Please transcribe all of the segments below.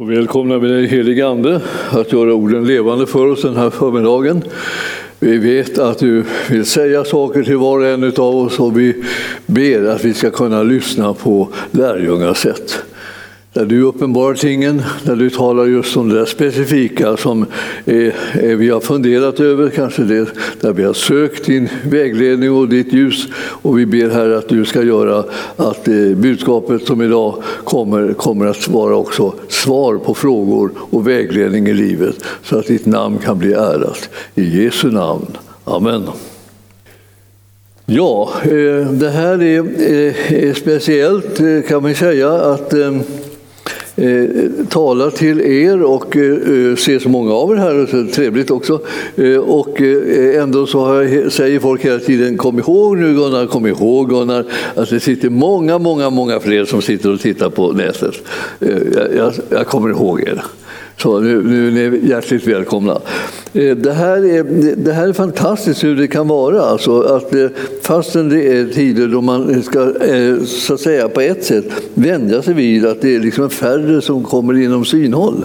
Och välkomna med den helige Ande att göra orden levande för oss den här förmiddagen. Vi vet att du vill säga saker till var och en av oss och vi ber att vi ska kunna lyssna på lärjungasätt. Där du uppenbarar tingen, där du talar just om det där specifika som är, är vi har funderat över, kanske det där vi har sökt din vägledning och ditt ljus. Och vi ber här att du ska göra att eh, budskapet som idag kommer, kommer att vara också svar på frågor och vägledning i livet så att ditt namn kan bli ärat. I Jesu namn. Amen. Ja, eh, det här är, eh, är speciellt kan man säga att eh, talar till er och eh, eh, ser så många av er här, så trevligt också. Eh, och eh, ändå så säger folk hela tiden kom ihåg nu Gunnar, kom ihåg Gunnar, att det sitter många, många, många fler som sitter och tittar på nätet. Eh, jag, jag, jag kommer ihåg er. Så nu, nu är ni hjärtligt välkomna. Eh, det här, är, det här är fantastiskt hur det kan vara. Alltså att eh, fastän det är tider då man ska eh, så att säga, på ett sätt vänja sig vid att det är liksom färre som kommer inom synhåll.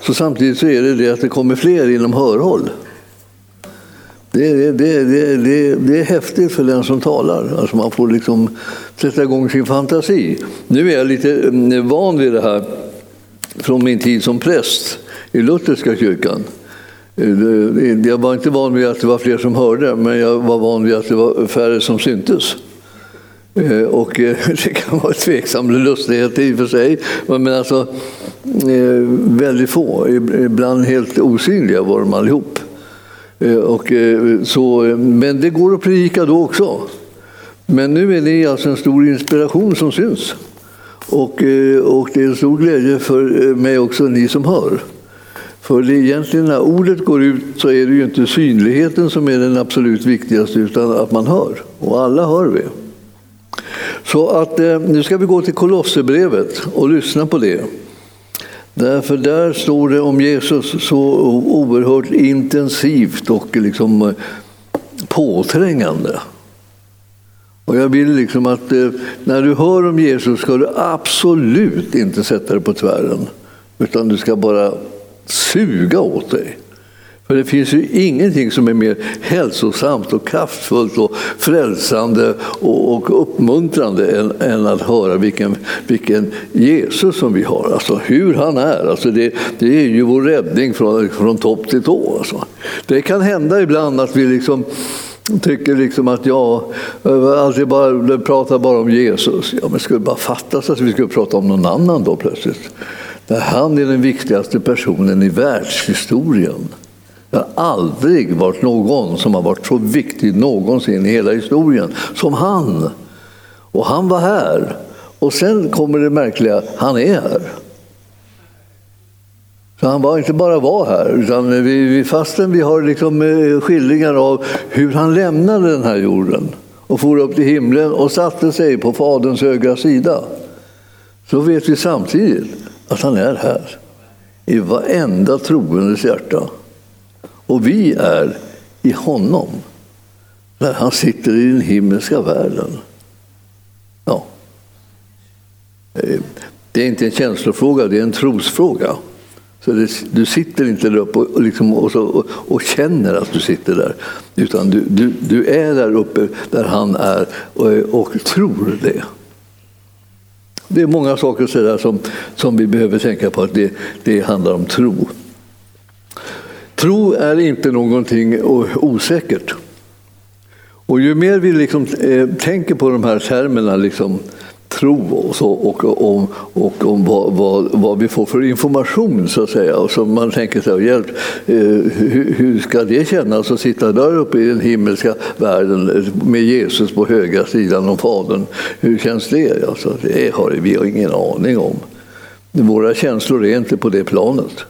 Så samtidigt så är det det att det kommer fler inom hörhåll. Det, det, det, det, det är häftigt för den som talar. Alltså man får liksom sätta igång sin fantasi. Nu är jag lite mm, van vid det här från min tid som präst i lutherska kyrkan. Eh, jag var inte van vid att det var fler som hörde, men jag var van vid att det var färre som syntes. Eh, och eh, det kan vara tveksam lustighet i och för sig, men alltså väldigt få, ibland helt osynliga var de allihop. Och så, men det går att predika då också. Men nu är det alltså en stor inspiration som syns. Och, eh, och det är en stor glädje för eh, mig också, ni som hör. För det egentligen när ordet går ut så är det ju inte synligheten som är den absolut viktigaste utan att man hör. Och alla hör vi. Så att, eh, nu ska vi gå till Kolosserbrevet och lyssna på det. Därför där står det om Jesus så oerhört intensivt och liksom påträngande. Och jag vill liksom att eh, när du hör om Jesus ska du absolut inte sätta dig på tvären. Utan du ska bara suga åt dig. För det finns ju ingenting som är mer hälsosamt och kraftfullt och frälsande och, och uppmuntrande än, än, att höra vilken, vilken Jesus som vi har, alltså hur han är. Alltså det, det är ju vår räddning från, från topp till tå. Alltså. Det kan hända ibland att vi liksom tycker liksom att jag alltid bara pratar bara om Jesus. Ja, men skulle bara fattas att vi skulle prata om någon annan då plötsligt. Han är den viktigaste personen i världshistorien. Det har aldrig varit någon som har varit så viktig någonsin i hela historien som han. Och han var här. Och sen kommer det märkliga, han är här. Så han var inte bara var här, utan vi, fastän vi har liksom eh, skildringar av hur han lämnade den här jorden och for upp till himlen och satte sig på Faderns högra sida, så vet vi samtidigt att han är här i varenda troendes hjärta. Och vi är i honom, där han sitter i den himmelska världen. Ja. Eh, det är inte en känslofråga, det är en trosfråga. Så det, du sitter inte där uppe och, liksom, och, så, och, och, känner att du sitter där, utan du, du, du är där uppe där han är och, och tror det. Det är många saker så där som, som vi behöver tänka på att det, det handlar om tro. Tro är inte någonting osäkert. Och ju mer vi liksom, eh, tänker på de här termerna, liksom, tro och, så, och, om, och om vad, vad, vad, vi får för information, så att säga. Och så man tänker sig, hjälp, eh, hur, hur, ska det kännas att sitta där uppe i den himmelska världen med Jesus på högra sidan om Fadern? Hur känns det? Alltså, det har vi har ingen aning om. Våra känslor är inte på det planet.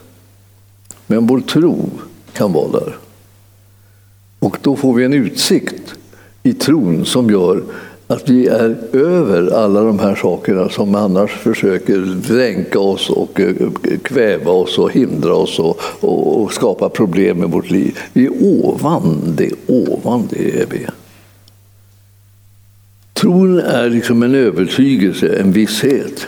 Men vår tro kan vara där. Och då får vi en utsikt i tron som gör att vi är över alla de här sakerna som annars försöker dränka oss och eh, kväva oss och hindra oss och, och, och skapa problem i vårt liv. Vi är ovan det, ovan det är vi. Tron är liksom en övertygelse, en visshet.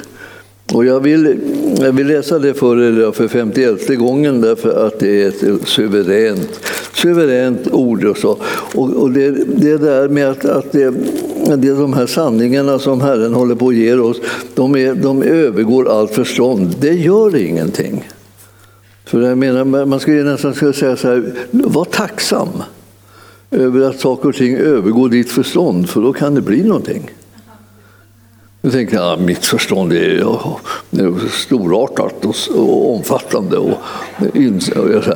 Och jag vill, jag vill läsa det för er för 51 gången därför att det är ett suveränt, suveränt ord. Och, så. och, och det, det där med att, att det, det är de här sanningarna som Herren håller på att ge oss, de, är, de övergår allt förstånd. Det gör ingenting. För jag menar, man skulle nästan skulle säga så här, var tacksam över att saker och ting övergår ditt förstånd, för då kan det bli någonting. Nu tänker jag, mitt förstånd är, ja, storartat och, och omfattande. Och, och så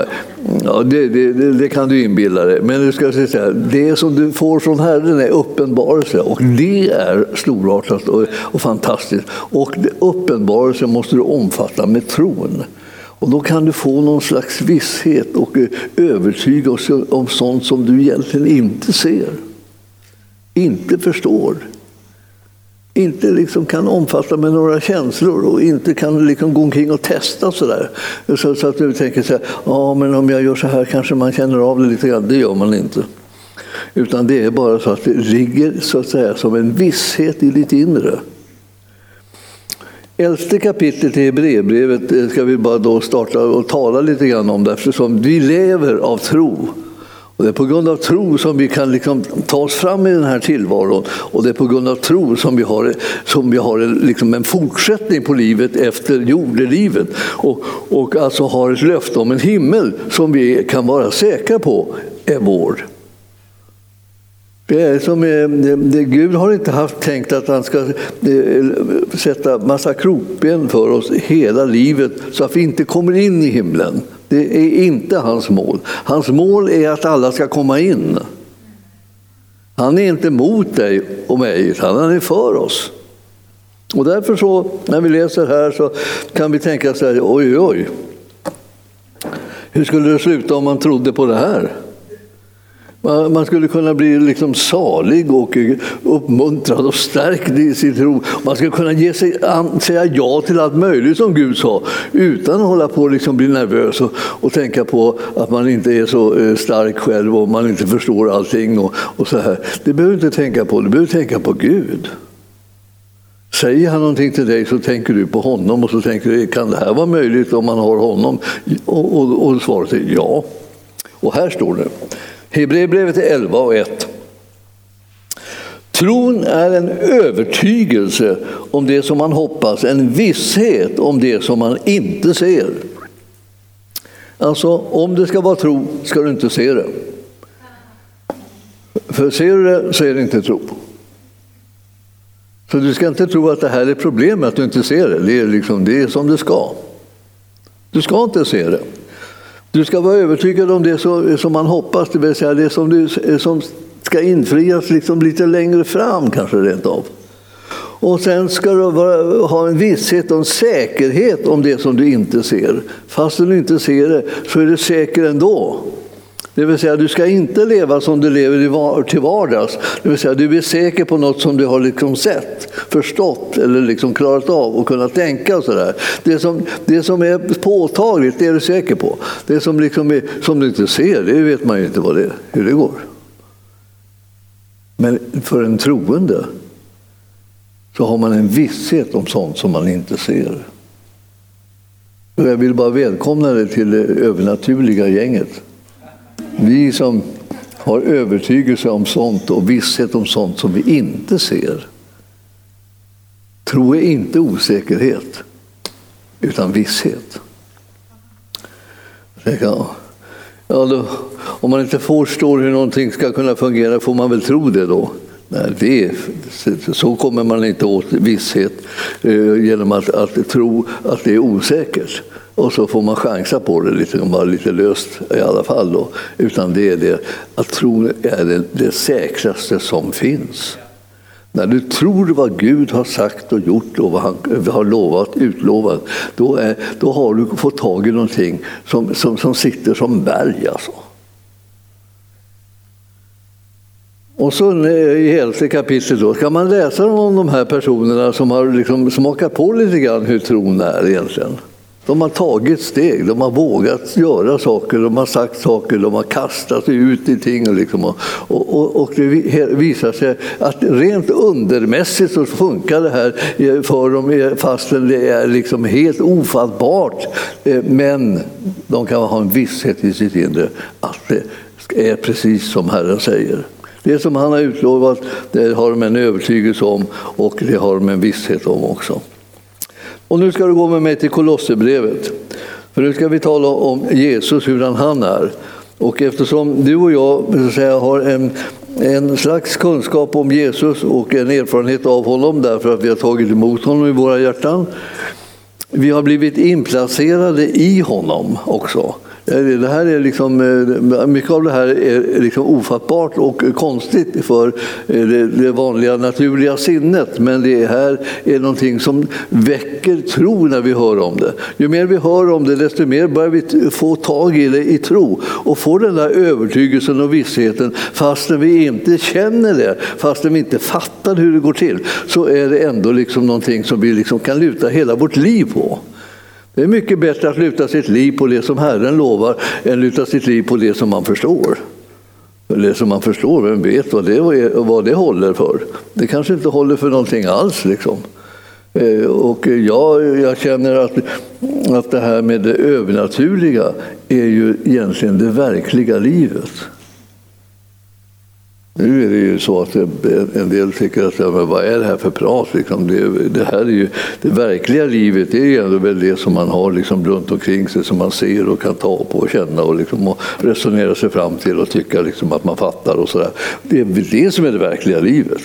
ja, det, det, det, kan du inbilla dig. Men du ska säga, det som du får från Herren är uppenbarelse och det är storartat och, och fantastiskt. Och uppenbarelse måste du omfatta med tron. Och då kan du få någon slags visshet och eh, övertygelse om sånt som du egentligen inte ser, inte förstår inte liksom kan omfatta med några känslor och inte kan liksom gå omkring och testa sådär. Så, så att du tänker så här, ja men om jag gör så här kanske man känner av det lite grann. Det gör man inte. Utan det är bara så att det ligger så att säga som en visshet i ditt inre. Elfte kapitlet i Hebreerbrevet eh, ska vi bara då starta och tala lite grann om det eftersom vi lever av tro. Och det är på grund av tro som vi kan liksom ta oss fram i den här tillvaron och det är på grund av tro som vi har, som vi har liksom en fortsättning på livet efter jordelivet och, och alltså har ett löfte om en himmel som vi kan vara säkra på är vår. Det är som, eh, det, det, Gud har inte haft tänkt att han ska det, sätta massa krokben för oss hela livet så att vi inte kommer in i himlen. Det är inte hans mål. Hans mål är att alla ska komma in. Han är inte mot dig och mig, utan han är för oss. Och därför så, när vi läser här så kan vi tänka så här, oj, oj. Hur skulle det sluta om man trodde på det här? Man skulle kunna bli liksom salig och uppmuntrad och stärkt i sin tro. Man skulle kunna ge sig an, säga ja till allt möjligt som Gud sa utan att hålla på och liksom bli nervös och, och, tänka på att man inte är så eh, stark själv och man inte förstår allting. Och, och så här. Det behöver du inte tänka på, du behöver tänka på Gud. Säger han någonting till dig så tänker du på honom och så tänker du, kan det här vara möjligt om man har honom? Och, och, och svaret är ja. Och här står det, Hebreerbrevet är 11 och 1. Tron är en övertygelse om det som man hoppas, en visshet om det som man inte ser. Alltså, om det ska vara tro ska du inte se det. För ser du det så är det inte tro. Så du ska inte tro att det här är problemet, att du inte ser det. Det är, liksom, det är som det ska. Du ska inte se det. Du ska vara övertygad om det som man hoppas, det vill säga det som, du, som ska infrias liksom lite längre fram kanske rent av. Och sen ska du ha en visshet och en säkerhet om det som du inte ser. Fast du inte ser det så är du säker ändå. Det vill säga, du ska inte leva som du lever till vardags. Det vill säga, du är säker på något som du har liksom sett, förstått eller liksom klarat av och kunnat tänka. Och så där. Det, som, det som är påtagligt, det är du säker på. Det som, liksom är, som du inte ser, det vet man ju inte vad det är, hur det går. Men för en troende så har man en visshet om sånt som man inte ser. Jag vill bara välkomna dig till det övernaturliga gänget. Vi som har övertygelse om sånt och visshet om sånt som vi inte ser. Tro är inte osäkerhet, utan visshet. Ja, då, om man inte förstår hur någonting ska kunna fungera får man väl tro det då. Nej, det, så kommer man inte åt visshet eh, genom att, att tro att det är osäkert. Och så får man chansa på det lite, bara lite löst i alla fall. Då. Utan det är det att tro är det, det säkraste som finns. När du tror vad Gud har sagt och gjort och vad han har lovat, utlovat, då, är, då har du fått tag i någonting som, som, som sitter som berg. Alltså. Och så i elfte kapitlet då ska man läsa om de här personerna som har liksom smakat på lite grann hur tron är egentligen. De har tagit steg, de har vågat göra saker, de har sagt saker, de har kastat sig ut i ting. Liksom. Och, och, och det visar sig att rent undermässigt så funkar det här eh, för dem eh, fastän det är liksom helt ofattbart. Eh, men de kan ha en visshet i sitt inre att det är precis som Herren säger. Det som han har utlovat det har de en övertygelse om och det har de en visshet om också. Och nu ska du gå med mig till Kolosserbrevet. För nu ska vi tala om Jesus, hur han är. Och eftersom du och jag säga, har en, en slags kunskap om Jesus och en erfarenhet av honom därför att vi har tagit emot honom i våra hjärtan. Vi har blivit inplacerade i honom också. Eh, det här är liksom, eh, mycket av det här är liksom ofattbart och konstigt för eh, det vanliga naturliga sinnet. Men det här är någonting som väcker tro när vi hör om det. Ju mer vi hör om det, desto mer börjar vi få tag i det i tro och få den där övertygelsen och vissheten fastän vi inte känner det, fastän vi inte fattar hur det går till, så är det ändå liksom någonting som vi liksom kan luta hela vårt liv på. Det är mycket bättre att luta sitt liv på det som Herren lovar än luta sitt liv på det som man förstår. Det som man förstår, vem vet vad det, vad det håller för? Det kanske inte håller för någonting alls. Liksom. Eh, och jag, jag känner att, att det här med det övernaturliga är ju egentligen det verkliga livet. Nu är det ju så att en del tycker att ja, men vad är det här för prat? Liksom det, det, här är ju, det verkliga livet är ju ändå väl det som man har liksom runt omkring sig som man ser och kan ta på och känna och, liksom och resonera sig fram till och tycka liksom att man fattar. och så där. Det är väl det som är det verkliga livet.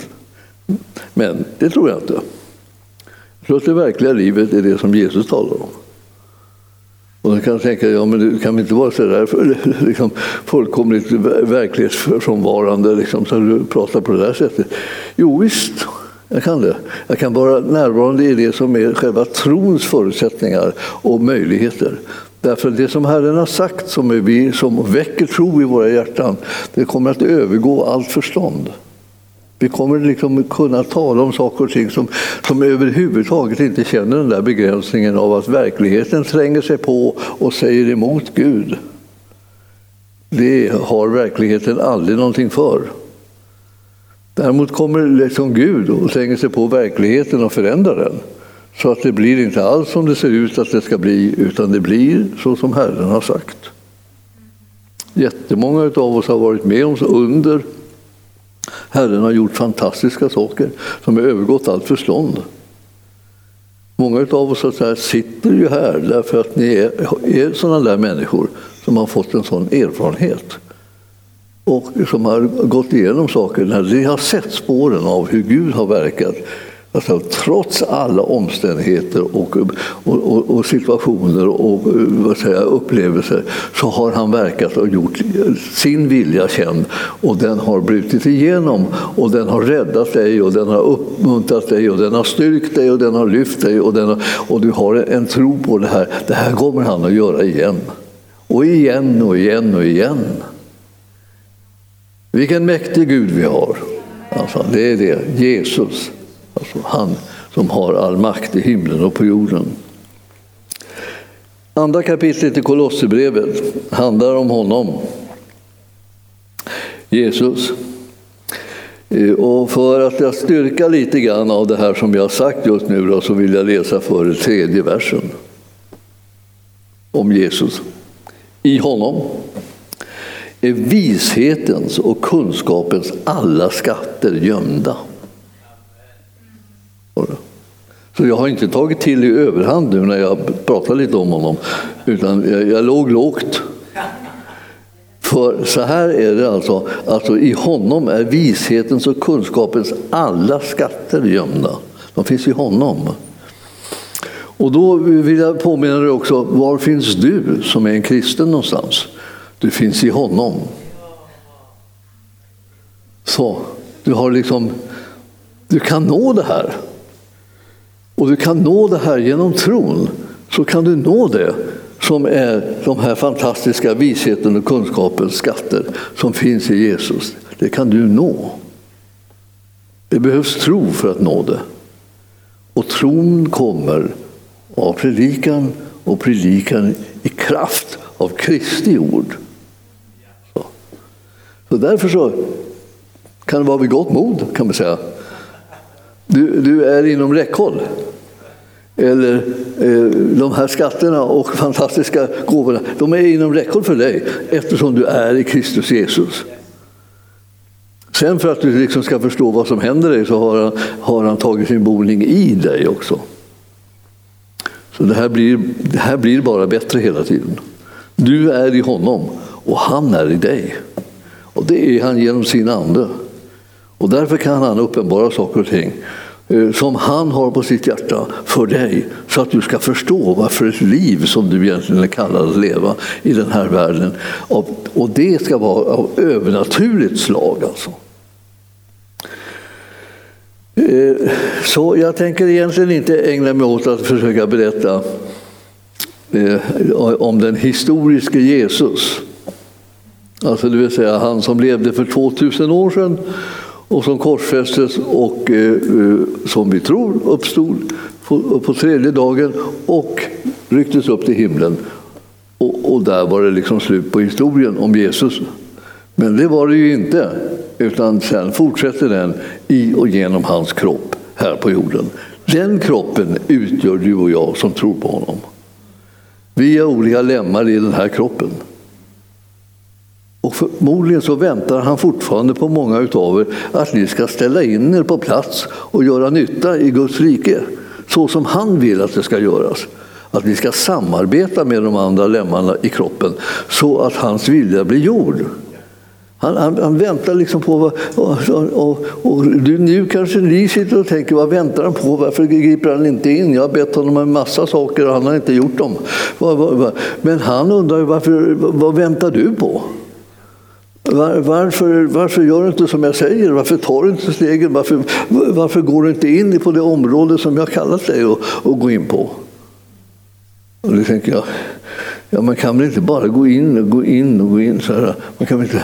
Men det tror jag inte. Jag tror att det verkliga livet är det som Jesus talar om. Och då kan jag tänka, ja, men det kan inte vara så där liksom, fullkomligt verklighetsfrånvarande liksom, så du pratar på det där sättet. Jo visst, jag kan det. Jag kan vara närvarande i det som är själva trons förutsättningar och möjligheter. Därför det som Herren har sagt, som, är vi, som väcker tro i våra hjärtan, det kommer att övergå allt förstånd. Vi kommer liksom kunna tala om saker och ting som, som överhuvudtaget inte känner den där begränsningen av att verkligheten tränger sig på och säger emot Gud. Det har verkligheten aldrig någonting för. Däremot kommer liksom Gud och tränger sig på verkligheten och förändrar den. Så att det blir inte alls som det ser ut att det ska bli, utan det blir så som Herren har sagt. Jättemånga av oss har varit med om så under Herren har gjort fantastiska saker som har övergått allt förstånd. Många av oss så sitter ju här därför att ni är, är sådana där människor som har fått en sån erfarenhet och som har gått igenom saker när ni har sett spåren av hur Gud har verkat Alltså, trots alla omständigheter och, och, och situationer och vad säger, upplevelser så har han verkat och gjort sin vilja känd och den har brutit igenom och den har räddat dig och den har uppmuntrat dig och den har styrkt dig och den har lyft dig och, den har, och du har en tro på det här. Det här kommer han att göra igen. Och igen och igen och igen. Vilken mäktig Gud vi har. Alltså, det är det, Jesus. Alltså han som har all makt i himlen och på jorden. Andra kapitlet i Kolosserbrevet handlar om honom, Jesus. Eh, och för att jag styrka lite grann av det här som jag har sagt just nu då, så vill jag läsa för tredje versen om Jesus. I honom är vishetens och kunskapens alla skatter gömda. Så jag har inte tagit till i överhand nu när jag pratar lite om honom, utan jag, jag låg lågt. För så här är det alltså, alltså, i honom är vishetens och kunskapens alla skatter gömda. De finns i honom. Och då vill jag påminna dig också, var finns du som är en kristen någonstans? Du finns i honom. Så, du har liksom, du kan nå det här och du kan nå det här genom tron, så kan du nå det som är de här fantastiska visheten och kunskapens skatter som finns i Jesus. Det kan du nå. Det behövs tro för att nå det. Och tron kommer av predikan och predikan i kraft av Kristi ord. Så, så därför så kan det vara vid gott mod, kan man säga. Du, du är inom räckhåll. Eller eh, de här skatterna och fantastiska gåvorna, de är inom räckhåll för dig eftersom du är i Kristus Jesus. Sen för att du liksom ska förstå vad som händer dig så har han, har han tagit sin boning i dig också. Så det här, blir, det här blir bara bättre hela tiden. Du är i honom och han är i dig. Och det är han genom sin ande. Och därför kan han uppenbara saker och ting Eh, som han har på sitt hjärta för dig så att du ska förstå varför ett liv som du egentligen är kallad att leva i den här världen. Och det ska vara av övernaturligt slag. Alltså. Eh, så jag tänker egentligen inte ägna mig åt att försöka berätta eh, om den historiske Jesus. Alltså det vill säga han som levde för 2000 år sedan och som korsfästes och eh, eh, som vi tror uppstod på tredje dagen och rycktes upp till himlen. Och, där var det liksom slut på historien om Jesus. Men det var det ju inte. Utan sen fortsätter den i och genom hans kropp här på jorden. Den kroppen utgör du och jag som tror på honom. Vi är olika lemmar i den här kroppen. Och förmodligen så väntar han fortfarande på många utav er att ni ska ställa in er på plats och göra nytta i Guds rike. Så som han vill att det ska göras. Att vi ska samarbeta med de andra lemmarna i kroppen så att hans vilja blir gjord. Han, han, han, väntar liksom på vad, och, och, och, nu kanske ni sitter och tänker, vad väntar han på? Varför griper han inte in? Jag har bett honom en massa saker och han har inte gjort dem. Men han undrar, varför, vad väntar du på? Var, varför, varför gör du inte som jag säger? Varför tar du inte stegen? Varför, varför går du inte in på det område som jag kallat dig att, gå in på? Och då tänker jag, ja, man kan väl inte bara gå in och gå in och gå in så här. Man kan väl inte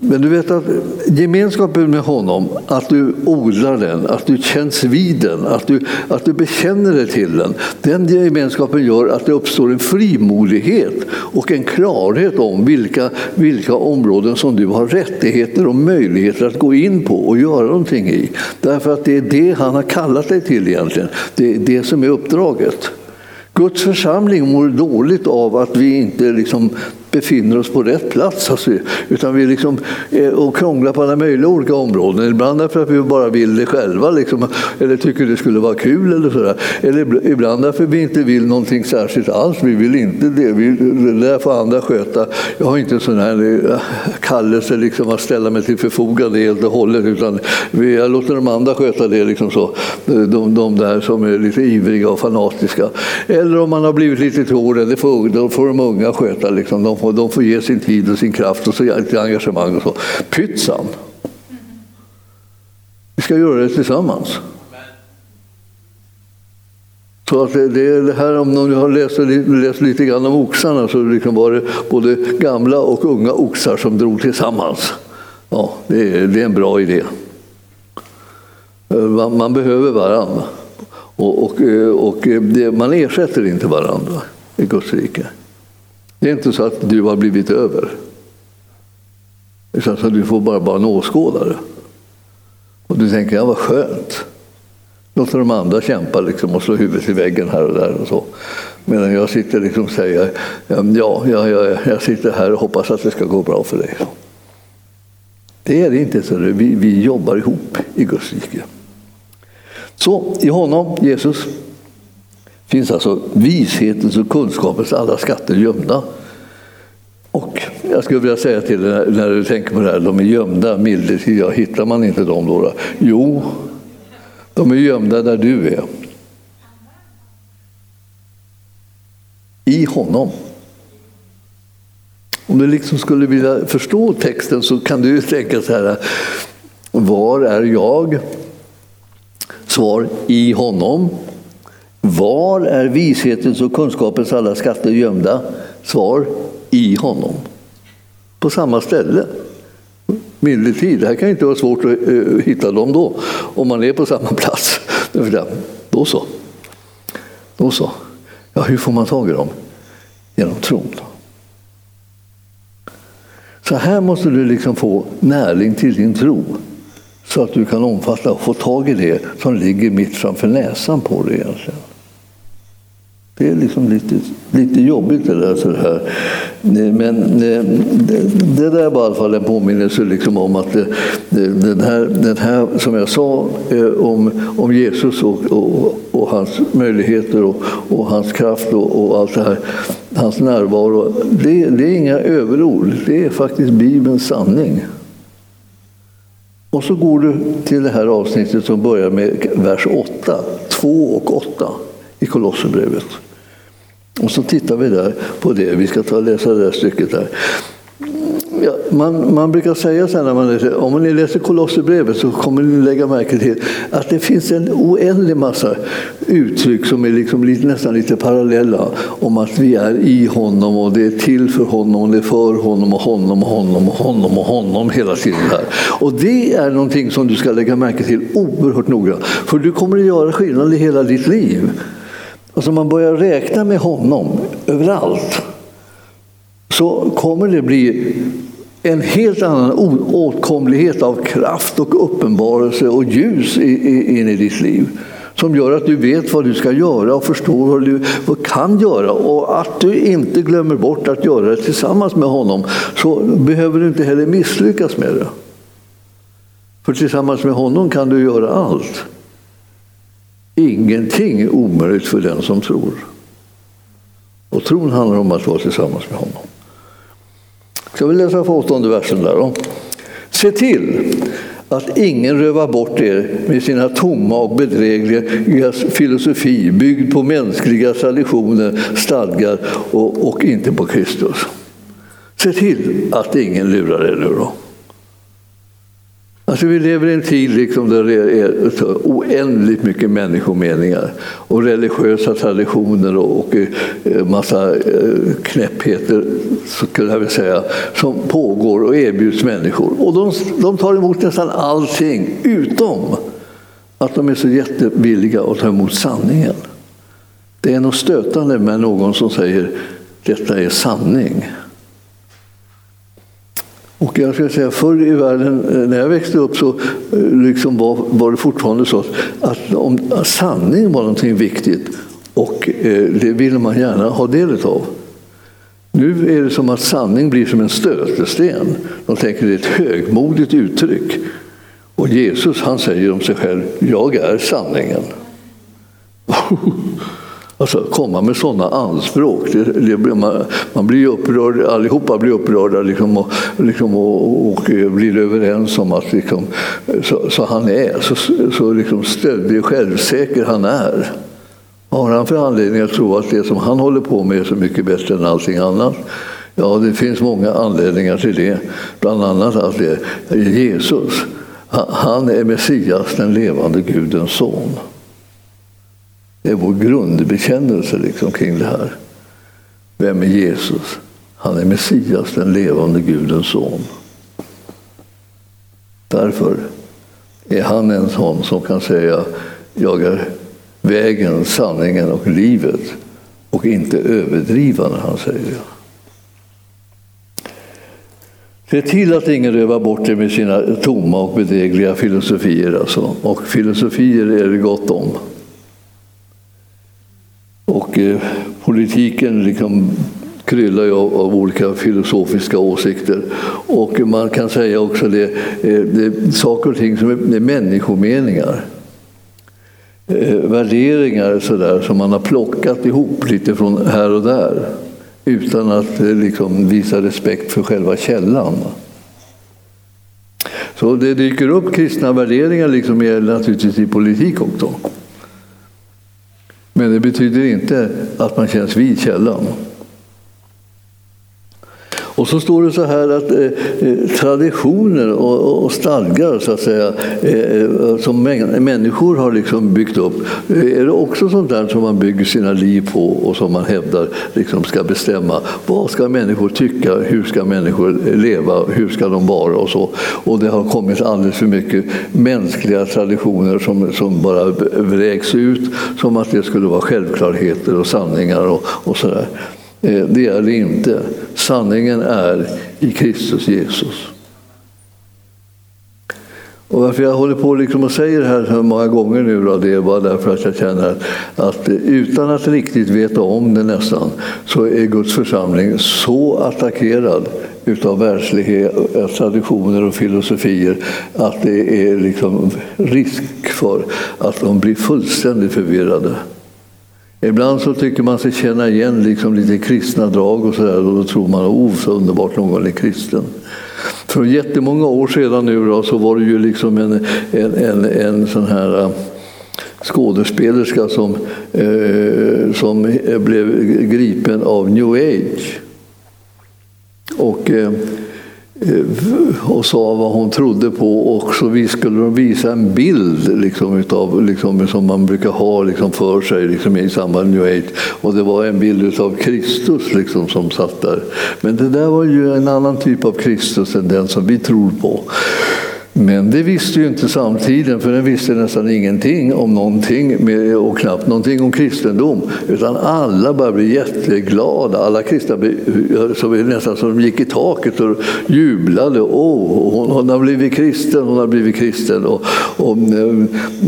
men du vet att gemenskapen med honom, att du odlar den, att du känns vid den, att du, att du bekänner dig till den. Den gemenskapen gör att det uppstår en frimodighet och en klarhet om vilka, vilka områden som du har rättigheter och möjligheter att gå in på och göra någonting i. Därför att det är det han har kallat dig till egentligen. Det är det som är uppdraget. Guds församling mår dåligt av att vi inte liksom befinner oss på rätt plats. Alltså, utan vi liksom, och krånglar på alla möjliga olika områden. Ibland därför att vi bara vill det själva, liksom, eller tycker det skulle vara kul. Eller, sådär. eller ibland därför vi inte vill någonting särskilt alls. Vi vill inte det. Vi, det där får andra sköta. Jag har inte en sån här eh, kallelse liksom, att ställa mig till förfogande helt och hållet. Utan jag låter de andra sköta det. Liksom så. De, de där som är lite ivriga och fanatiska. Eller om man har blivit lite torr, det får, då får de unga sköta. Liksom. De får och de får ge sin tid och sin kraft och sitt engagemang. Och så. Pytsan! Vi ska göra det tillsammans. Så att det, det, det här om någon har läst, läst lite grann om oxarna så liksom var det både gamla och unga oxar som drog tillsammans. Ja, det är, det är en bra idé. Eh, man, man behöver varandra. Och, och, eh, och eh, det, man ersätter inte varandra i Guds rike. Det är inte så att du har blivit över. Utan du får bara vara en åskådare. Och du tänker, ja vad skönt. Låter de andra kämpa liksom och slå huvudet i väggen här och där. Och så. Medan jag sitter liksom och säger, ja, ja, ja, jag sitter här och hoppas att det ska gå bra för dig. Det är det inte. Så vi, vi jobbar ihop i Guds rike. Så i honom, Jesus, finns alltså vishetens och kunskapens alla skatter gömda. Och jag skulle vilja säga till dig när du tänker på det här, de är gömda medeltid, ja, hittar man inte dem då? Jo, de är gömda där du är. I honom. Om du liksom skulle vilja förstå texten så kan du tänka så här, var är jag? Svar, i honom. Var är vishetens och kunskapens alla skatter gömda? Svar, i honom. På samma ställe. Medeltid, det här kan inte vara svårt att eh, hitta dem då, om man är på samma plats. Då så. Då så. Ja, hur får man tag i dem? Genom tron. Så här måste du liksom få näring till din tro så att du kan omfatta och få tag i det som ligger mitt framför näsan på dig. Egentligen. Det är liksom lite, lite jobbigt det där. Så här. Men det, det, där var i alla fall en påminnelse liksom om att det, den, här, den här, som jag sa eh, om, om Jesus och, och, och hans möjligheter och, och hans kraft och, och, allt det här, hans närvaro. Det, det är inga överord, det är faktiskt Bibelns sanning. Och så går du till det här avsnittet som börjar med vers 8, 2 och 8 i Kolosserbrevet. Och så tittar vi där på det. Vi ska ta och läsa det där stycket där. Ja, man, man brukar säga så här när man läser, om ni läser Kolosserbrevet så kommer ni lägga märke till att det finns en oändlig massa uttryck som är liksom lite, nästan lite parallella om att vi är i honom och det är till för honom och det är för honom och honom och honom och honom och honom hela tiden. här. Och det är någonting som du ska lägga märke till oerhört noga för du kommer att göra skillnad i hela ditt liv. Alltså man börjar räkna med honom överallt så kommer det bli en helt annan åtkomlighet av kraft och uppenbarelse och ljus in i ditt liv som gör att du vet vad du ska göra och förstår vad du kan göra och att du inte glömmer bort att göra det tillsammans med honom så behöver du inte heller misslyckas med det. För tillsammans med honom kan du göra allt. Ingenting är omöjligt för den som tror. Och tron handlar om att vara tillsammans med honom. Ska vi läsa på åttonde versen där då? Se till att ingen rövar bort er med sina tomma och bedrägliga filosofi byggd på mänskliga traditioner, stadgar och, och inte på Kristus. Se till att ingen lurar er nu då. Alltså vi lever i en tid liksom där det är oändligt mycket människomeningar och religiösa traditioner och eh, massa eh, knäppheter skulle jag vilja säga, som pågår och erbjuds människor. Och de, de tar emot nästan allting utom att de är så jättevilliga att ta emot sanningen. Det är något stötande med någon som säger detta är sanning. Och jag ska säga, förr i världen, eh, när jag växte upp, så eh, liksom var, var det fortfarande så att om sanning var någonting viktigt och eh, det ville man gärna ha del av. Nu är det som att sanning blir som en stötesten. De tänker att det är ett högmodigt uttryck. Och Jesus han säger om sig själv, jag är sanningen. Alltså komma med sådana anspråk. Det, det, man, man blir upprörd, allihopa blir upprörda liksom och, liksom och, och, eh, blir överens om att liksom, så, så han är, så, så liksom stöddig självsäker han är. Vad har han för anledning att tro att det som han håller på med är så mycket bättre än allting annat? Ja, det finns många anledningar till det. Bland annat att det är Jesus. Han är Messias, den levande Gudens son. Det är vår grundbekännelse liksom kring det här. Vem är Jesus? Han är Messias, den levande Gudens son. Därför är han en sån som kan säga jag är vägen, sanningen och livet och inte överdriva när han säger det. Se till att ingen rövar bort det med sina tomma och bedrägliga filosofier. Alltså. Och filosofier är det gott om. Och eh, politiken liksom kryllar ju av, av, olika filosofiska åsikter. Och man kan säga också det, eh, det är saker och ting som är, är människomeningar. Eh, värderingar sådär, som man har plockat ihop lite från här och där utan att eh, liksom, visa respekt för själva källan. Så det dyker upp kristna värderingar liksom, naturligtvis i politik också. Men det betyder inte att man känns vid källan. Och så står det så här att eh, eh traditioner och, och stadgar så att säga, eh, eh som människor har liksom byggt upp, eh, är det också sånt där som man bygger sina liv på och som man hävdar liksom ska bestämma. Vad ska människor tycka? Hur ska människor leva? Hur ska de vara? Och, så. och det har kommit alldeles för mycket mänskliga traditioner som, som bara vräks ut som att det skulle vara självklarheter och sanningar och, och sådär. Eh, det är det inte. Sanningen är i Kristus Jesus. Och varför jag håller på liksom och säger det här så många gånger nu då, det är bara därför att jag känner att utan att riktigt veta om det nästan så är Guds församling så attackerad utav världslighet, eh, traditioner och filosofier att det är liksom risk för att de blir fullständigt förvirrade. Ibland så tycker man sig känna igen liksom lite kristna drag och sådär och då tror man oh, så underbart någon är kristen. För jättemånga år sedan nu då, så var det ju liksom en, en, en, en sån här äh, skådespelerska som, eh, som blev gripen av new age. Och Eh, Eh, och sa vad hon trodde på och så skulle de visa en bild liksom, utav, liksom, som man brukar ha liksom, för sig liksom, i samband med new age. Och det var en bild av Kristus liksom, som satt där. Men det där var ju en annan typ av Kristus än den som vi tror på. Men det visste ju inte samtiden, för den visste nästan ingenting om någonting och knappt någonting om kristendom. Utan alla bara bli jätteglada. Alla kristna så blev nästan som de gick i taket och jublade. Åh, hon, hon har blivit kristen, hon har blivit kristen. Och, och,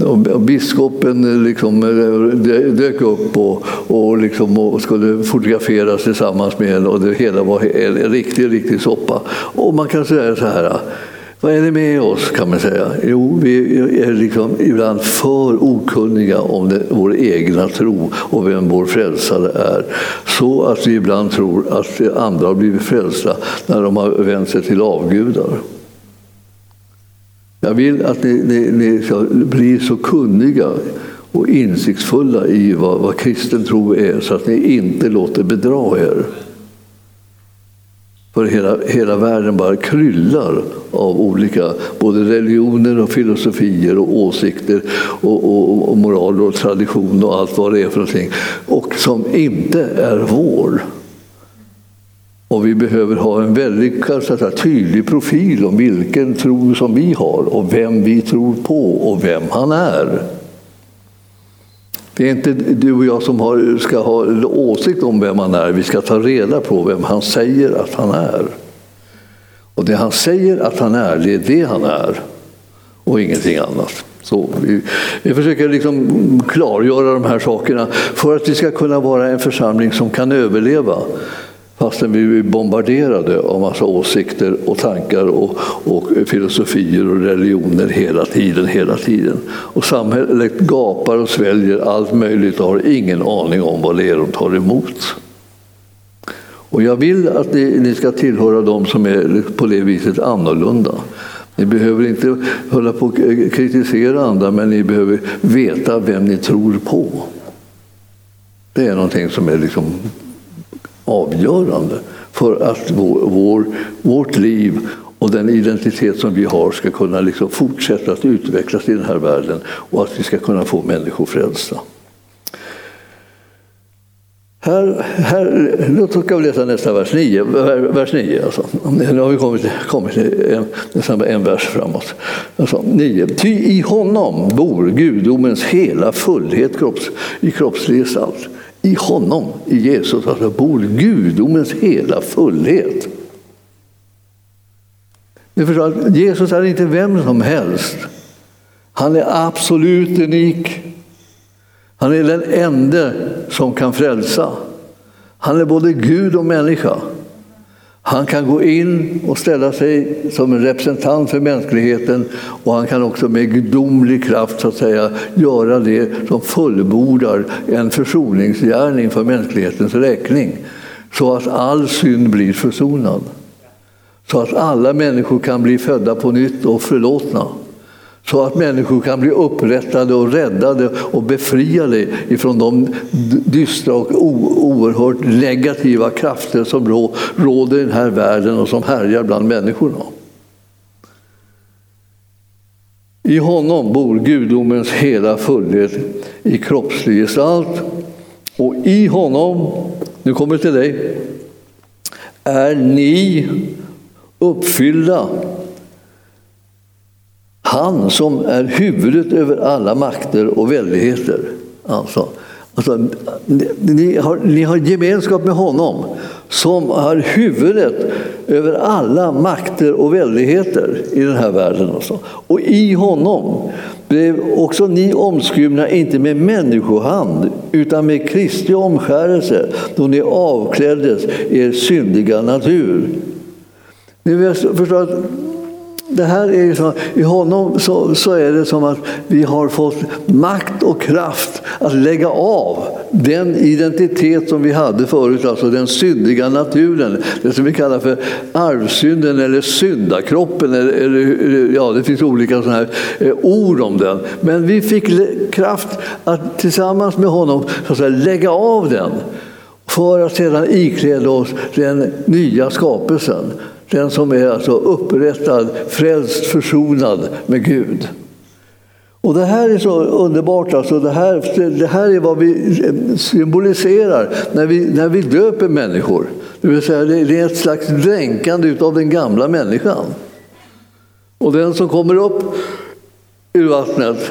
och, och biskopen liksom eh, dök upp och, och, liksom, och skulle fotograferas tillsammans med henne och det hela var en riktig, riktig soppa. Och man kan säga så här vad är det med oss kan man säga? Jo, vi är liksom ibland för okunniga om det, vår egna tro och vem vår frälsare är. Så att vi ibland tror att andra har blivit frälsta när de har vänt sig till avgudar. Jag vill att ni, ni, ni ska bli så kunniga och insiktsfulla i vad, vad kristen tro är så att ni inte låter bedra er. För hela, hela världen bara kryllar av olika både religioner och filosofier och åsikter och, och, och moral och tradition och allt vad det är för någonting. Och som inte är vår. Och vi behöver ha en väldigt säga, tydlig profil om vilken tro som vi har och vem vi tror på och vem han är. Det är inte du och jag som har, ska ha åsikt om vem han är. Vi ska ta reda på vem han säger att han är. Och det han säger att han är, det är det han är. Och ingenting annat. Så vi, vi försöker liksom klargöra de här sakerna för att vi ska kunna vara en församling som kan överleva fastän vi blir bombarderade av massa åsikter och tankar och, och, filosofier och religioner hela tiden, hela tiden. Och samhället gapar och sväljer allt möjligt och har ingen aning om vad det är de tar emot. Och jag vill att ni, ni ska tillhöra dem som är på det viset annorlunda. Ni behöver inte hålla på och kritisera andra, men ni behöver veta vem ni tror på. Det är någonting som är liksom avgörande för att vår, vår, vårt liv och den identitet som vi har ska kunna liksom fortsätta att utvecklas i den här världen och att vi ska kunna få människor frälsta. Här, här, då ska vi läsa nästa vers 9. Vers 9 alltså. Nu har vi kommit, kommit en, nästan en vers framåt. Alltså, 9. Ty i honom bor gudomens hela fullhet kropps, i kroppslig gestalt. I honom, i Jesus, alltså bor gudomens hela fullhet. Ni förstår Jesus är inte vem som helst. Han är absolut unik. Han är den enda som kan frälsa. Han är både Gud och människa. Han kan gå in och ställa sig som en representant för mänskligheten och han kan också med gudomlig kraft så att säga, göra det som fullbordar en försoningsgärning för mänsklighetens räkning. Så att all synd blir försonad. Så att alla människor kan bli födda på nytt och förlåtna. Så att människor kan bli upprättade och räddade och befriade ifrån de dystra och oerhört negativa krafter som råder i den här världen och som härjar bland människorna. I honom bor gudomens hela fullhet i kroppslig gestalt. Och i honom, nu kommer det till dig, är ni uppfyllda. Han som är huvudet över alla makter och väldigheter. Alltså, alltså, ni, har, ni har gemenskap med honom som har huvudet över alla makter och väldigheter i den här världen. Också. Och i honom blev också ni omskurna, inte med människohand, utan med Kristi omskärelse, då ni avkläddes er syndiga natur. Ni förstår att det här är så, I honom så, så, är det som att vi har fått makt och kraft att lägga av den identitet som vi hade förut, alltså den syndiga naturen. Det som vi kallar för arvsynden eller syndakroppen. Eller, eller, ja, det finns olika såna här eh, ord om den. Men vi fick kraft att tillsammans med honom så att säga, lägga av den för att sedan ikläda oss den nya skapelsen. Den som är alltså upprättad, frälst, försonad med Gud. Och det här är så underbart. Alltså det, här, det här är vad vi symboliserar när vi, när vi döper människor. Det vill säga det är ett slags dränkande av den gamla människan. Och den som kommer upp ur vattnet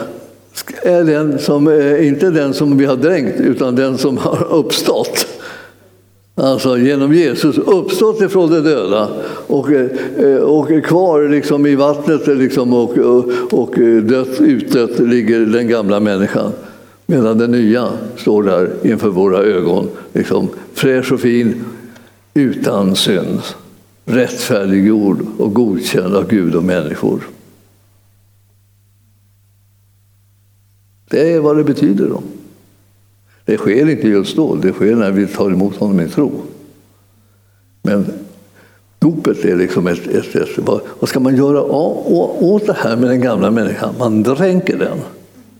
är den som, eh, inte den som vi har dränkt, utan den som har uppstått. Alltså genom Jesus uppstått ifrån de döda och, eh, och är kvar liksom i vattnet liksom och, och, och dött, utdött ligger den gamla människan. Medan den nya står där inför våra ögon, liksom, fräsch och fin, utan synd. Rättfärdiggjord och godkänd av Gud och människor. Det är vad det betyder. Då. Det sker inte just då, det sker när vi tar emot honom i tro. Men dopet är liksom ett, ett, ett vad, vad ska man göra åt det här med den gamla människan? Man dränker den.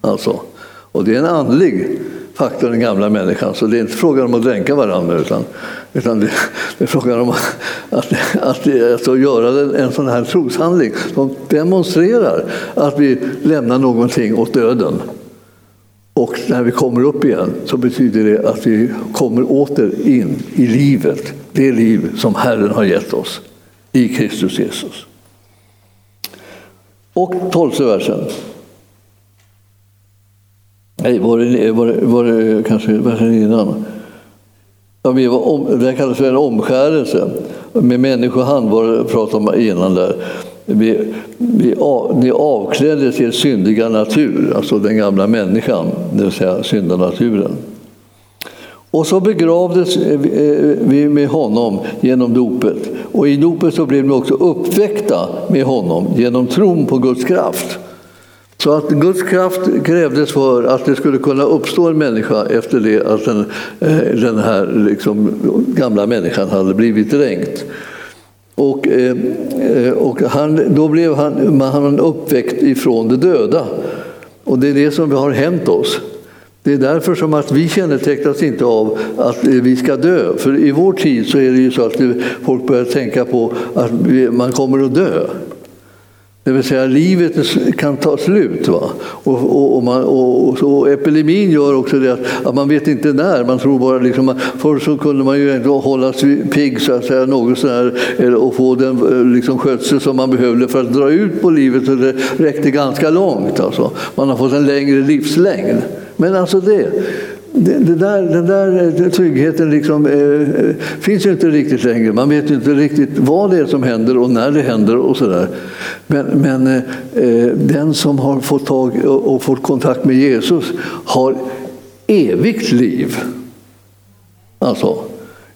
Alltså. Och det är en andlig faktor, den gamla människan. Så det är inte frågan om att dränka varandra utan, utan det, det är frågan om att, att, att alltså, göra en sån här troshandling som demonstrerar att vi lämnar någonting åt döden. Och när vi kommer upp igen så betyder det att vi kommer åter in i livet, det liv som Herren har gett oss i Kristus Jesus. Och tolfte versen. Nej, var det, var det, var det kanske versen innan? Ja, vi var om, det kallas för en omskärelse. Med människohand var det prat om innan där. Vi, vi, ni avkläddes er syndiga natur, alltså den gamla människan, det vill säga syndanaturen. Och så begravdes vi eh, med honom genom dopet. Och i dopet så blev vi också uppväckta med honom genom tron på Guds kraft. Så att Guds kraft krävdes för att det skulle kunna uppstå en människa efter det att den, eh, den här liksom, gamla människan hade blivit dränkt. Och, eh, och han, då blev han, han uppväckt ifrån de döda. Och det är det som har hänt oss. Det är därför som att vi kännetecknas inte av att vi ska dö. För i vår tid så är det ju så att folk börjar tänka på att man kommer att dö. Det vill säga livet kan ta slut. Va? Och, och, och, man, och, och epidemin gör också det att, att, man vet inte när. Man tror bara liksom, förr så kunde man ju ändå hålla sig pigg så att säga, något sådär, och få den eh, liksom, skötsel som man behövde för att dra ut på livet. Så det räckte ganska långt. Alltså. Man har fått en längre livslängd. Men alltså det, det, där, den där eh, tryggheten liksom, eh, eh, finns ju inte riktigt längre. Man vet ju inte riktigt vad det är som händer och när det händer och sådär. Men, men eh, eh den som har fått tag och, och fått kontakt med Jesus har evigt liv. Alltså,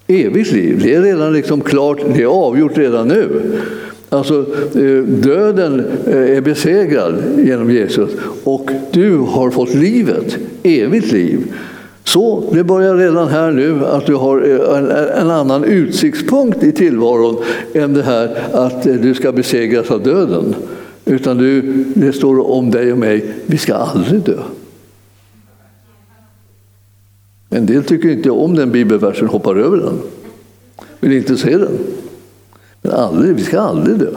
evigt liv. Det är redan liksom klart, det är avgjort redan nu. Alltså, eh, döden är besegrad genom Jesus och du har fått livet, evigt liv. Så det börjar redan här nu att du har eh, en, en, annan utsiktspunkt i tillvaron än det här att eh, du ska besegras av döden. Utan du, det står om dig och mig, vi ska aldrig dö. En del tycker inte om den bibelversen, hoppar över den. Vill inte se den. Men aldrig, vi ska aldrig dö.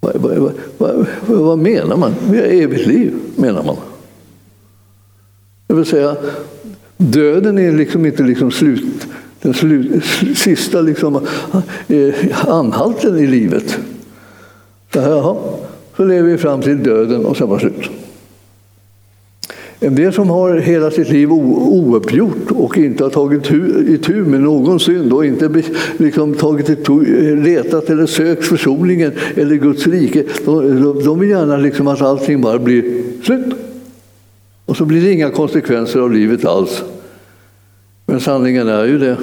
Vad, vad, vad, vad menar man? Vi har evigt liv, menar man. Det vill säga, döden är liksom inte liksom slut, den slut, sista liksom, eh, anhalten i livet. Så, här, jaha, så lever vi fram till döden och sen var slut. En del som har hela sitt liv ouppgjort och inte har tagit itu med någon synd och inte liksom tagit itu, letat eller sökt försoningen eller Guds rike. De, de vill gärna liksom att allting bara blir slut. Och så blir det inga konsekvenser av livet alls. Men sanningen är ju det.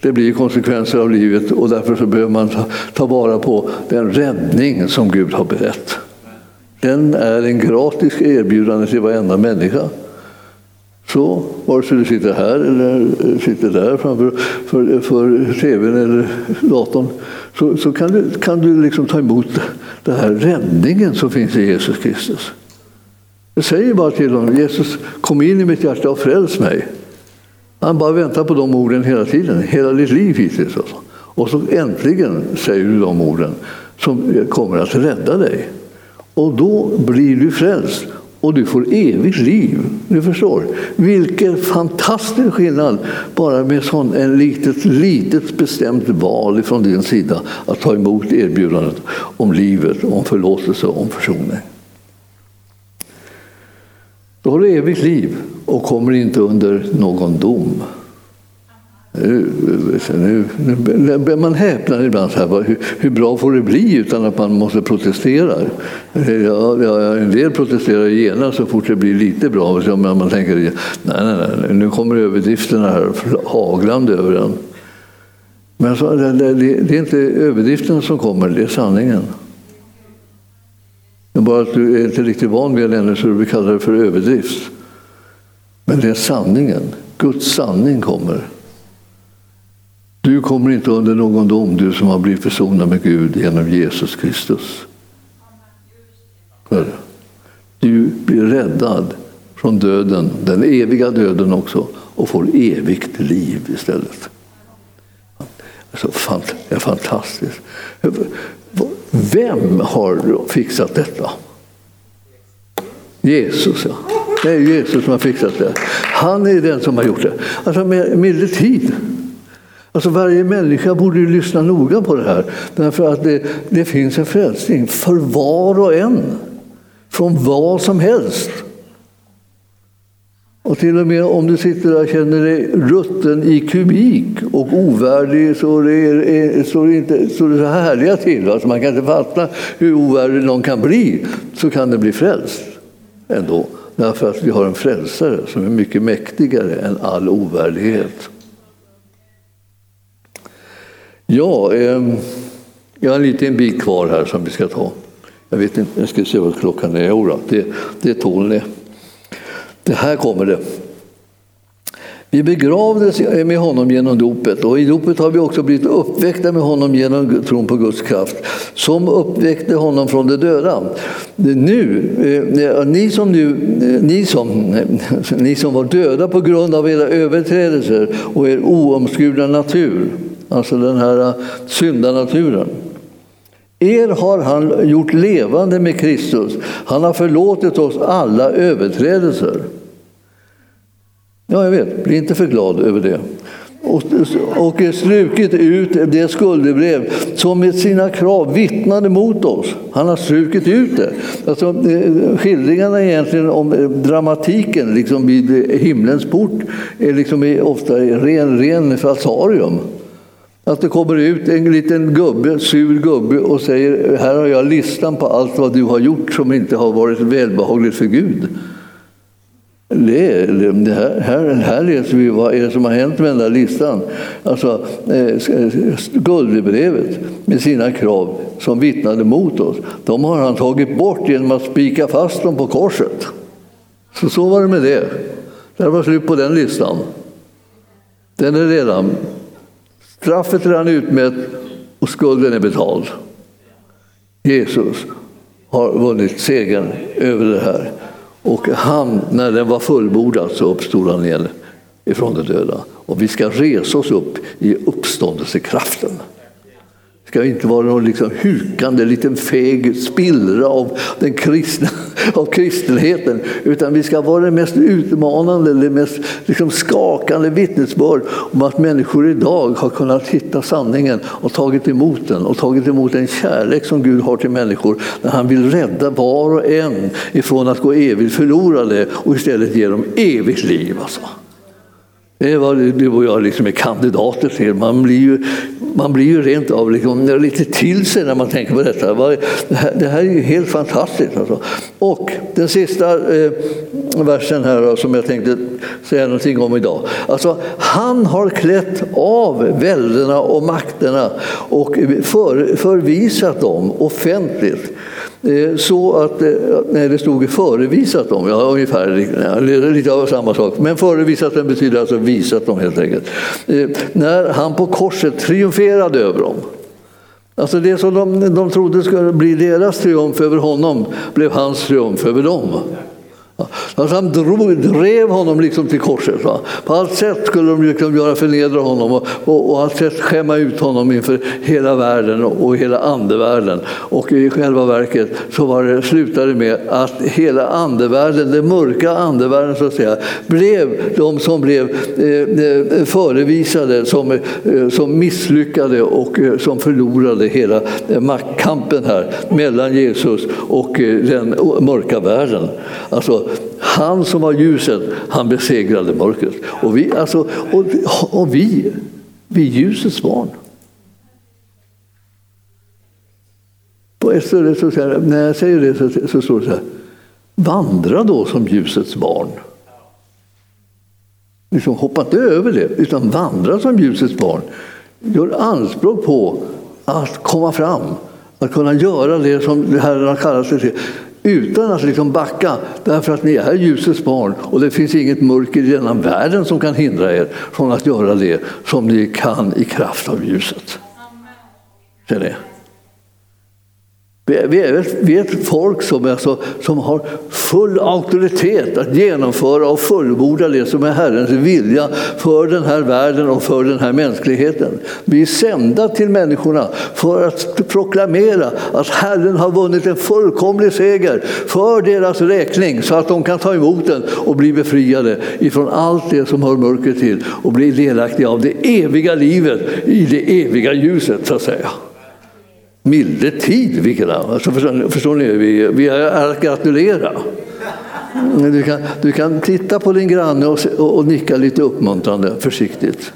Det blir konsekvenser av livet och därför så behöver man ta, ta vara på den räddning som Gud har berett. Den är en gratis erbjudande till varenda människa. Så, vare sig du sitter här eller sitter där framför för, för tvn eller datorn, så, så kan du, kan du liksom ta emot den här räddningen som finns i Jesus Kristus. Jag säger bara till honom, Jesus kom in i mitt hjärta och fräls mig. Han bara väntar på de orden hela tiden, hela ditt liv hittills. Alltså. Och så äntligen säger du de orden som kommer att rädda dig. Och då blir du frälst och du får evigt liv. Du förstår. Vilken fantastisk skillnad bara med sån, en litet, litet bestämt val från din sida att ta emot erbjudandet om livet, om förlåtelse och om försoning. Då har du evigt liv och kommer inte under någon dom. Nu, nu, nu, man häpnar ibland. Så här, hur, hur, bra får det bli utan att man måste protestera? Ja, ja, en del protesterar genast så fort det blir lite bra. Så man tänker nej, nej, nej, nu kommer överdrifterna här haglande över en. Men så, det, det, det är inte överdriften som kommer, det är sanningen. Det är bara att du är inte riktigt van vid det ännu så du kallar det för överdrift. Men det är sanningen. Guds sanning kommer. Du kommer inte under någon dom, du som har blivit försonad med Gud genom Jesus Kristus. Du blir räddad från döden, den eviga döden också, och får evigt liv istället. Alltså, det är fantastiskt. Vem har fixat detta? Jesus, ja. Det är Jesus som har fixat det. Han är den som har gjort det. Alltså med, med tid. Alltså varje människa borde ju lyssna noga på det här. Därför att det, det finns en frälsning för var och en. Från vad som helst. Och till och med om du sitter där och känner dig rutten i kubik och ovärdig så det står det inte så, det så härliga till. Alltså man kan inte fatta hur ovärdig någon kan bli. Så kan det bli frälst ändå. Därför att vi har en frälsare som är mycket mäktigare än all ovärdighet. Ja, eh, jag har en liten bit kvar här som vi ska ta. Jag vet inte, jag ska se vad klockan är. Jo, det, det tål ni. Det här kommer det. Vi begravdes med honom genom dopet och i dopet har vi också blivit uppväckta med honom genom tron på Guds kraft som uppväckte honom från de döda. Nu, eh, ni som, nu, eh, ni som, ni som var döda på grund av era överträdelser och er oomskurna natur alltså den här eh, syndanaturen. Er har han gjort levande med Kristus. Han har förlåtit oss alla överträdelser. Ja, jag vet, bli inte för glad över det. Och, och strukit ut det skuldebrev som med sina krav vittnade mot oss. Han har strukit ut det. Alltså, eh, skildringarna egentligen om eh, dramatiken liksom vid himlens port är liksom ofta ren, ren falsarium. Att det kommer ut en liten gubbe, sur gubbe och säger här har jag listan på allt vad du har gjort som inte har varit välbehagligt för Gud. Det, det här, här, här läser vi vad är det som har hänt med den där listan. Alltså eh, eh guldbrevet med sina krav som vittnade mot oss. De har han tagit bort genom att spika fast dem på korset. Så, så var det med det. Det var slut på den listan. Den är redan Straffet är redan utmätt och skulden är betald. Jesus har vunnit segern över det här. Och han, när den var fullbordad så uppstod han igen ifrån de döda. Och vi ska resa oss upp i uppståndelsekraften. Det ska inte vara någon liksom hukande liten feg spillra av, den kristna, av kristenheten utan vi ska vara det mest utmanande, det mest liksom skakande vittnesbörd om att människor idag har kunnat hitta sanningen och tagit emot den och tagit emot den kärlek som Gud har till människor när han vill rädda var och en ifrån att gå evigt förlorade och istället ge dem evigt liv. Alltså. Det är vad du och jag liksom är kandidater till. Man blir ju, man blir ju rent av liksom lite till sig när man tänker på detta. Det här, är ju helt fantastiskt. Alltså. Och den sista eh, versen här då, som jag tänkte säga någonting om idag. Alltså, han har klätt av väldena och makterna och för, förvisat dem offentligt Eh, så att, eh, nej det stod förevisat dem, ja ungefär, lite av samma sak. Men förevisat dem betyder alltså visat dem helt enkelt. Eh, när han på korset triumferade över dem. Alltså det som de, de trodde skulle bli deras triumf över honom blev hans triumf över dem. Att han drog, drev honom liksom till korset. Va? På allt sätt skulle de liksom göra förnedra honom och, och, och allt sätt skämma ut honom inför hela världen och, och hela andevärlden. Och i själva verket så var det, slutade med att hela andevärlden, den mörka andevärlden så att säga, blev de som blev eh, eh förevisade som, eh, som misslyckade och eh, som förlorade hela eh, maktkampen här mellan Jesus och eh, den mörka världen. Alltså, han som var ljuset, han besegrade mörkret. Och vi, alltså, och, och vi, vi är ljusets barn. På ett ställe så säger, när jag säger det så, så står det så här. Vandra då som ljusets barn. Liksom hoppa inte över det, utan vandra som ljusets barn. Gör anspråk på att komma fram, att kunna göra det som Herren har kallat sig till utan att liksom backa, därför att ni är ljusets barn och det finns inget mörker i denna världen som kan hindra er från att göra det som ni kan i kraft av ljuset. Ser ni? Vi är ett folk som, är så, som har full auktoritet att genomföra och fullborda det som är Herrens vilja för den här världen och för den här mänskligheten. Vi är sända till människorna för att proklamera att Herren har vunnit en fullkomlig seger för deras räkning så att de kan ta emot den och bli befriade ifrån allt det som hör mörkret till och bli delaktiga av det eviga livet i det eviga ljuset så att säga milde tid. vilken alltså förstår, förstår ni? Vi, vi är att gratulera. Du kan, du kan titta på din granne och, och, och nicka lite uppmuntrande, försiktigt.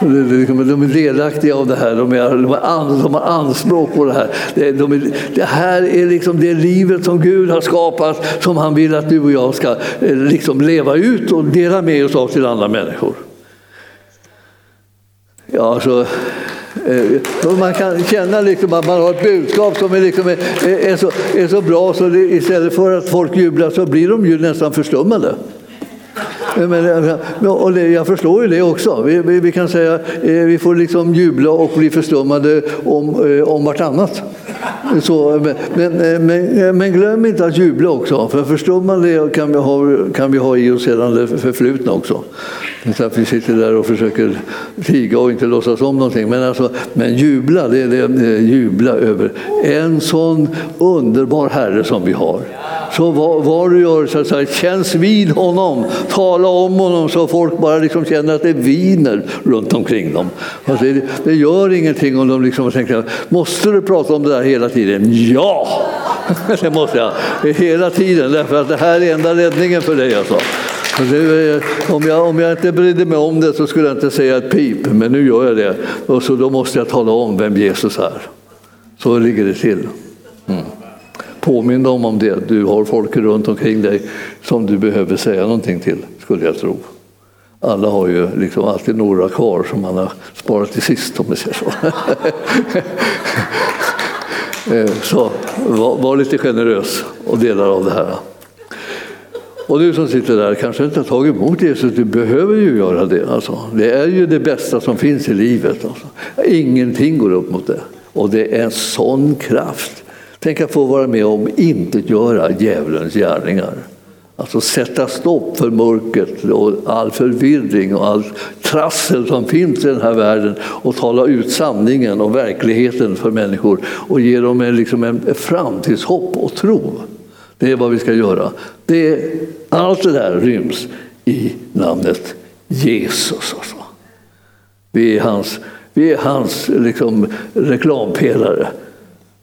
De är delaktiga av det här, de, är, de, har, de har anspråk på det här. Det, de är, det här är liksom det livet som Gud har skapat, som han vill att du och jag ska eh, liksom leva ut och dela med oss av till andra människor. Ja, så Eh, man kan känna liksom att man har ett budskap som är, liksom är, är, så, är så bra så det, istället för att folk jublar så blir de ju nästan förstummade. Alltså, men, och det, jag förstår ju det också. Vi, vi, vi, kan säga att vi får liksom jubla och bli förstummade om, om vartannat. Så, men, men, men, glöm inte att jubla också, för förstummande kan vi ha, kan vi ha i oss sedan det förflutna också. Så att vi sitter där och försöker tiga och inte låtsas om någonting. Men, alltså, men jubla, det är det, eh, jubla över en sån underbar Herre som vi har. Så vad, vad, du gör, så att säga, känns vid honom, tala om honom så folk bara liksom känner att det viner runt omkring dem. Alltså det, det, gör ingenting om de liksom tänker, måste du prata om det där hela tiden? Ja, det måste jag. Hela tiden, därför att det här är enda räddningen för dig. Alltså. Det, eh, om, jag, om jag inte brydde mig om det så skulle jag inte säga ett pip, men nu gör jag det. Och så då måste jag tala om vem Jesus är. Så ligger det till. Mm. Påminn dem om det. Du har folk runt omkring dig som du behöver säga någonting till, skulle jag tro. Alla har ju liksom alltid några kvar som man har sparat till sist om vi säger så. Eh, så var, var lite generös och delar av det här. Och du som sitter där kanske inte har tagit emot Jesus, du behöver ju göra det. Alltså. Det är ju det bästa som finns i livet. Alltså. Ingenting går upp mot det. Och det är en sån kraft Tänk att få vara med om inte göra djävulens gärningar. Alltså sätta stopp för mörkret och all förvirring och all trassel som finns i den här världen och tala ut sanningen och verkligheten för människor och ge dem en, liksom en framtidshopp och tro. Det är vad vi ska göra. Det, allt det där ryms i namnet Jesus. Alltså. Vi är hans, vi är hans liksom, reklampelare.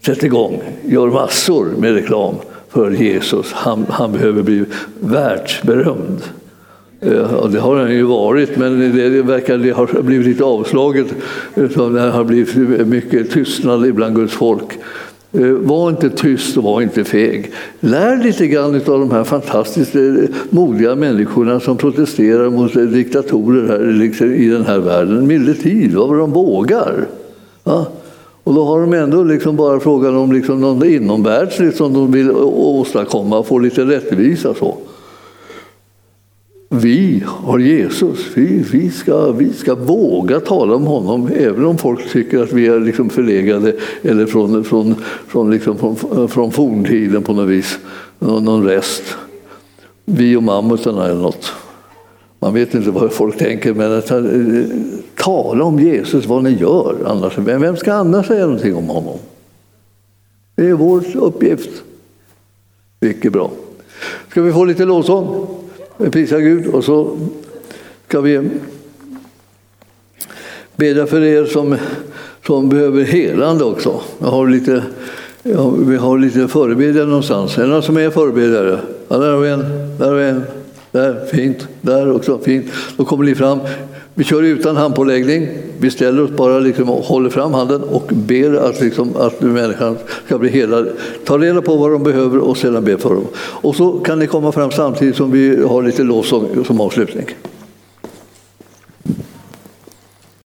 Sätt igång, gör massor med reklam för Jesus. Han, han behöver bli världsberömd. Eh, ja, det har han ju varit, men det, verkar det har blivit lite avslaget. Det har blivit mycket tystnad bland Guds folk. Eh, var inte tyst och var inte feg. Lär lite grann av de här fantastiskt eh, modiga människorna som protesterar mot eh, diktatorer här, liksom, i den här världen. Milde tid, vad de vågar. Ja? Och då har de ändå liksom bara frågan om liksom någon inomvärldsligt som de vill åstadkomma, få lite rättvisa. Så. Vi har Jesus. Vi, vi, ska, vi ska våga tala om honom även om folk tycker att vi är liksom förlegade eller från, från, från, liksom från, från forntiden på något vis. Någon rest. Vi och mammutarna eller något. Man vet inte vad folk tänker, men att, eh, tala om Jesus vad ni gör. Annars, vem ska annars säga någonting om honom? Det är vår uppgift. Mycket bra. Ska vi få lite lovsång? Prisa Gud och så ska vi bedja för er som, som behöver helande också. Jag har lite, ja, vi har lite förebedjare någonstans. Är det någon som är förebedjare? Ja, där har vi en. Där har vi en. Där, fint. Där också, fint. Då kommer ni fram. Vi kör utan handpåläggning. Vi ställer oss bara liksom och håller fram handen och ber att, liksom, att människan ska bli helad. Ta reda på vad de behöver och sedan be för dem. Och så kan ni komma fram samtidigt som vi har lite lovsång som avslutning.